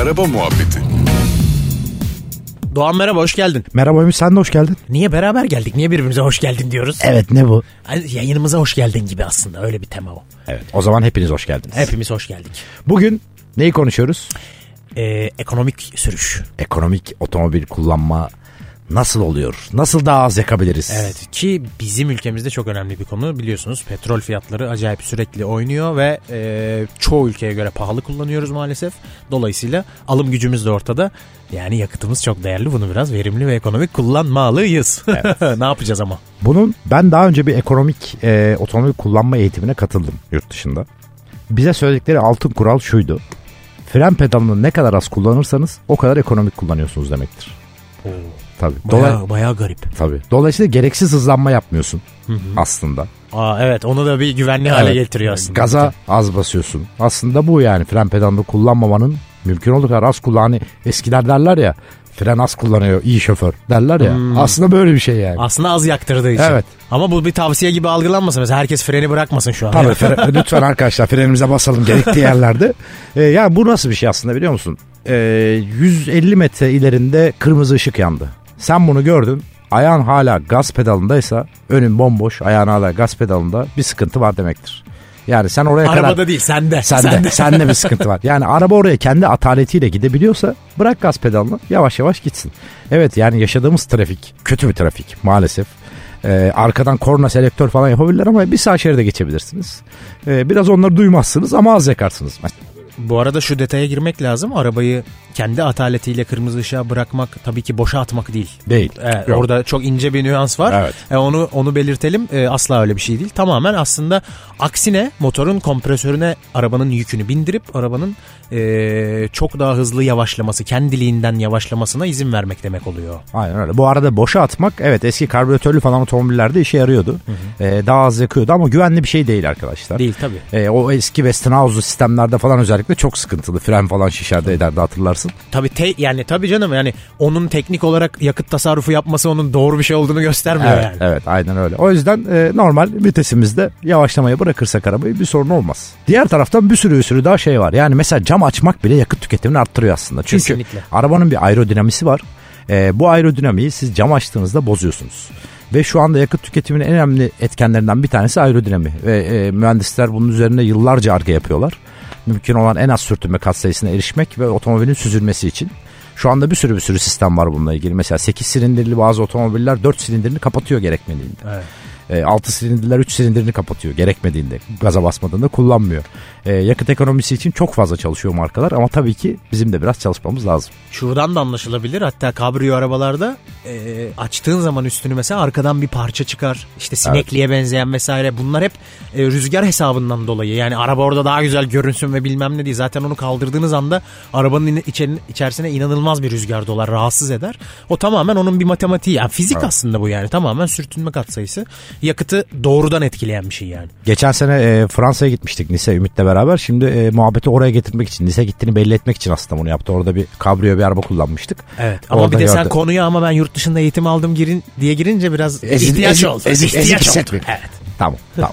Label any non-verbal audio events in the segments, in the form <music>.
Araba Muhabbeti Doğan merhaba hoş geldin. Merhaba Ümit sen de hoş geldin. Niye beraber geldik? Niye birbirimize hoş geldin diyoruz? Evet ne bu? Yayınımıza hoş geldin gibi aslında öyle bir tema o. Evet o zaman hepiniz hoş geldiniz. Hepimiz hoş geldik. Bugün neyi konuşuyoruz? Ee, ekonomik sürüş. Ekonomik otomobil kullanma nasıl oluyor? Nasıl daha az yakabiliriz? Evet ki bizim ülkemizde çok önemli bir konu biliyorsunuz petrol fiyatları acayip sürekli oynuyor ve e, çoğu ülkeye göre pahalı kullanıyoruz maalesef. Dolayısıyla alım gücümüz de ortada. Yani yakıtımız çok değerli bunu biraz verimli ve ekonomik kullanmalıyız. <laughs> ne yapacağız ama? Bunun ben daha önce bir ekonomik e, otomobil kullanma eğitimine katıldım yurt dışında. Bize söyledikleri altın kural şuydu. Fren pedalını ne kadar az kullanırsanız o kadar ekonomik kullanıyorsunuz demektir. Tabii. Baya, Dolay- bayağı garip. Tabii. Dolayısıyla gereksiz hızlanma yapmıyorsun aslında. Aa, evet onu da bir güvenli hale Evet. getiriyor aslında. Gaza az basıyorsun. Aslında bu yani fren pedalını kullanmamanın mümkün olduğu kadar az kullan. Hani eskiler derler ya fren az kullanıyor iyi şoför derler ya. Aslında böyle bir şey yani. Aslında az yaktırdığı için. Evet. Ama bu bir tavsiye gibi algılanmasın. Mesela herkes freni bırakmasın şu an. Tabii fre- <laughs> lütfen arkadaşlar frenimize basalım gerektiği yerlerde. Ee, <laughs> ya bu nasıl bir şey aslında biliyor musun? Ee, 150 metre ilerinde kırmızı ışık yandı. Sen bunu gördün. Ayağın hala gaz pedalındaysa önün bomboş ayağın hala gaz pedalında bir sıkıntı var demektir. Yani sen oraya kadar... Arabada değil sende. Sende, sende bir <laughs> sıkıntı var. Yani araba oraya kendi ataletiyle gidebiliyorsa bırak gaz pedalını yavaş yavaş gitsin. Evet yani yaşadığımız trafik kötü bir trafik maalesef. Ee, arkadan korna selektör falan yapabilirler ama bir sağ şeride geçebilirsiniz. Ee, biraz onları duymazsınız ama az yakarsınız. Bu arada şu detaya girmek lazım. Arabayı kendi ataletiyle kırmızı ışığa bırakmak tabii ki boşa atmak değil. Değil. Yok. orada çok ince bir nüans var. Evet. E, onu onu belirtelim. E, asla öyle bir şey değil. Tamamen aslında aksine motorun kompresörüne arabanın yükünü bindirip arabanın e, çok daha hızlı yavaşlaması, kendiliğinden yavaşlamasına izin vermek demek oluyor. Aynen öyle. Bu arada boşa atmak evet eski karbüratörlü falan otomobillerde işe yarıyordu. Ee, daha az yakıyordu ama güvenli bir şey değil arkadaşlar. Değil tabii. Ee, o eski Westinhouse'lu sistemlerde falan özellikle çok sıkıntılı. Fren falan şişerdi ederdi hatırlarsın. Tabii te, yani tabii canım yani onun teknik olarak yakıt tasarrufu yapması onun doğru bir şey olduğunu göstermiyor Evet, yani. evet aynen öyle. O yüzden e, normal vitesimizde yavaşlamaya bırakırsak arabayı bir sorun olmaz. Diğer taraftan bir sürü bir sürü daha şey var. Yani mesela cam açmak bile yakıt tüketimini arttırıyor aslında. Çünkü Kesinlikle. arabanın bir aerodinamisi var. E, bu aerodinamiği siz cam açtığınızda bozuyorsunuz. Ve şu anda yakıt tüketiminin en önemli etkenlerinden bir tanesi aerodinami. Ve e, mühendisler bunun üzerine yıllarca arge yapıyorlar. Mümkün olan en az sürtünme katsayısına erişmek ve otomobilin süzülmesi için. Şu anda bir sürü bir sürü sistem var bununla ilgili. Mesela 8 silindirli bazı otomobiller 4 silindirini kapatıyor gerekmediğinde. Evet. E, 6 silindirler 3 silindirini kapatıyor gerekmediğinde. Gaza basmadığında kullanmıyor. E, yakıt ekonomisi için çok fazla çalışıyor markalar ama tabii ki bizim de biraz çalışmamız lazım. Şuradan da anlaşılabilir. Hatta kabrio arabalarda e, açtığın zaman üstünü mesela arkadan bir parça çıkar. İşte sinekliğe benzeyen vesaire. Bunlar hep e, rüzgar hesabından dolayı. Yani araba orada daha güzel görünsün ve bilmem ne değil. Zaten onu kaldırdığınız anda arabanın içerisine inanılmaz bir rüzgar dolar. Rahatsız eder. O tamamen onun bir matematiği. Yani fizik aslında bu yani. Tamamen sürtünme katsayısı. Yakıtı doğrudan etkileyen bir şey yani. Geçen sene e, Fransa'ya gitmiştik Nice Ümit'le beraber. Şimdi e, muhabbeti oraya getirmek için, Nice gittiğini belli etmek için aslında bunu yaptı. Orada bir kabrio bir araba kullanmıştık. Evet. Ama Orada bir de sen gördü. konuya ama ben yurt dışında eğitim aldım girin diye girince biraz Ezik- ihtiyaç ezik- oldu. ezik- İhtiyaç ezik oldu. Evet. Tamam <laughs> tamam.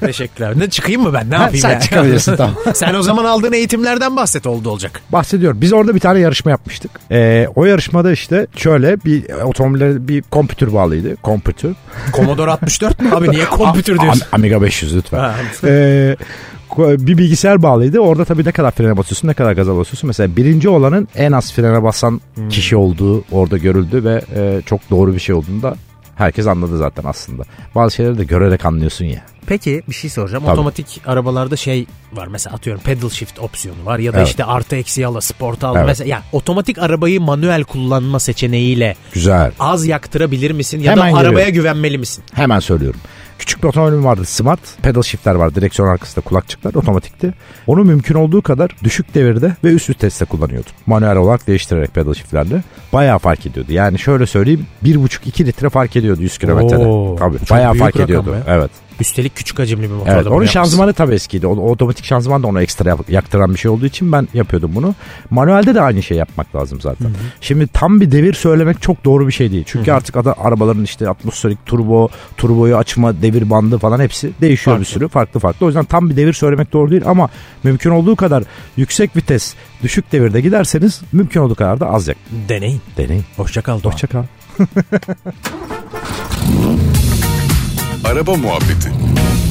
Teşekkürler. Ne çıkayım mı ben? Ne yapayım sen ya? çıkabilirsin, tamam. <laughs> sen o zaman aldığın eğitimlerden bahset oldu olacak. Bahsediyorum. Biz orada bir tane yarışma yapmıştık. E, o yarışmada işte şöyle bir otomobillere bir kompütür bağlıydı. Kompütür. Commodore 64 mu? Abi niye kompütür Am- diyorsun? Amiga 500 lütfen. Ee, bir bilgisayar bağlıydı. Orada tabii ne kadar frene basıyorsun ne kadar gaza basıyorsun. Mesela birinci olanın en az frene basan Hmm. kişi olduğu orada görüldü ve e, çok doğru bir şey olduğunu da herkes anladı zaten aslında. Bazı şeyleri de görerek anlıyorsun ya. Peki bir şey soracağım. Tabii. Otomatik arabalarda şey var mesela atıyorum pedal shift opsiyonu var ya da Evet. işte artı eksi ala sport al. Evet. Mesela yani otomatik arabayı manuel kullanma seçeneğiyle Güzel. az yaktırabilir misin ya Hemen da arabaya geliyorum. güvenmeli misin? Hemen söylüyorum. Küçük bir otomobilim vardı Smart. Pedal shiftler var. Direksiyon arkasında kulakçıklar otomatikti. Onu mümkün olduğu kadar düşük devirde ve üst viteste kullanıyordum. Manuel olarak değiştirerek pedal shiftlerle. Bayağı fark ediyordu. Yani şöyle söyleyeyim 1,5-2 litre fark ediyordu 100 kilometrede. Tabii bayağı fark ediyordu. Evet. Üstelik küçük hacimli bir motorda Evet, bunu onun yapmışsın. şanzımanı tabii eskiydi. O, otomatik şanzıman da ona ekstra yap- yaktıran bir şey olduğu için ben yapıyordum bunu. Manuelde de aynı şey yapmak lazım zaten. Şimdi tam bir devir söylemek çok doğru bir şey değil. Çünkü artık ada, arabaların işte atmosferik turbo, turboyu açma, devir bandı falan hepsi değişiyor bir Farklı. sürü farklı farklı. O yüzden tam bir devir söylemek doğru değil ama mümkün olduğu kadar yüksek vites, düşük devirde giderseniz mümkün olduğu kadar da az yak. Deneyin. Deneyin. Hoşça kal Doğan. Hoşça kal. <laughs> Araba Muhabbeti.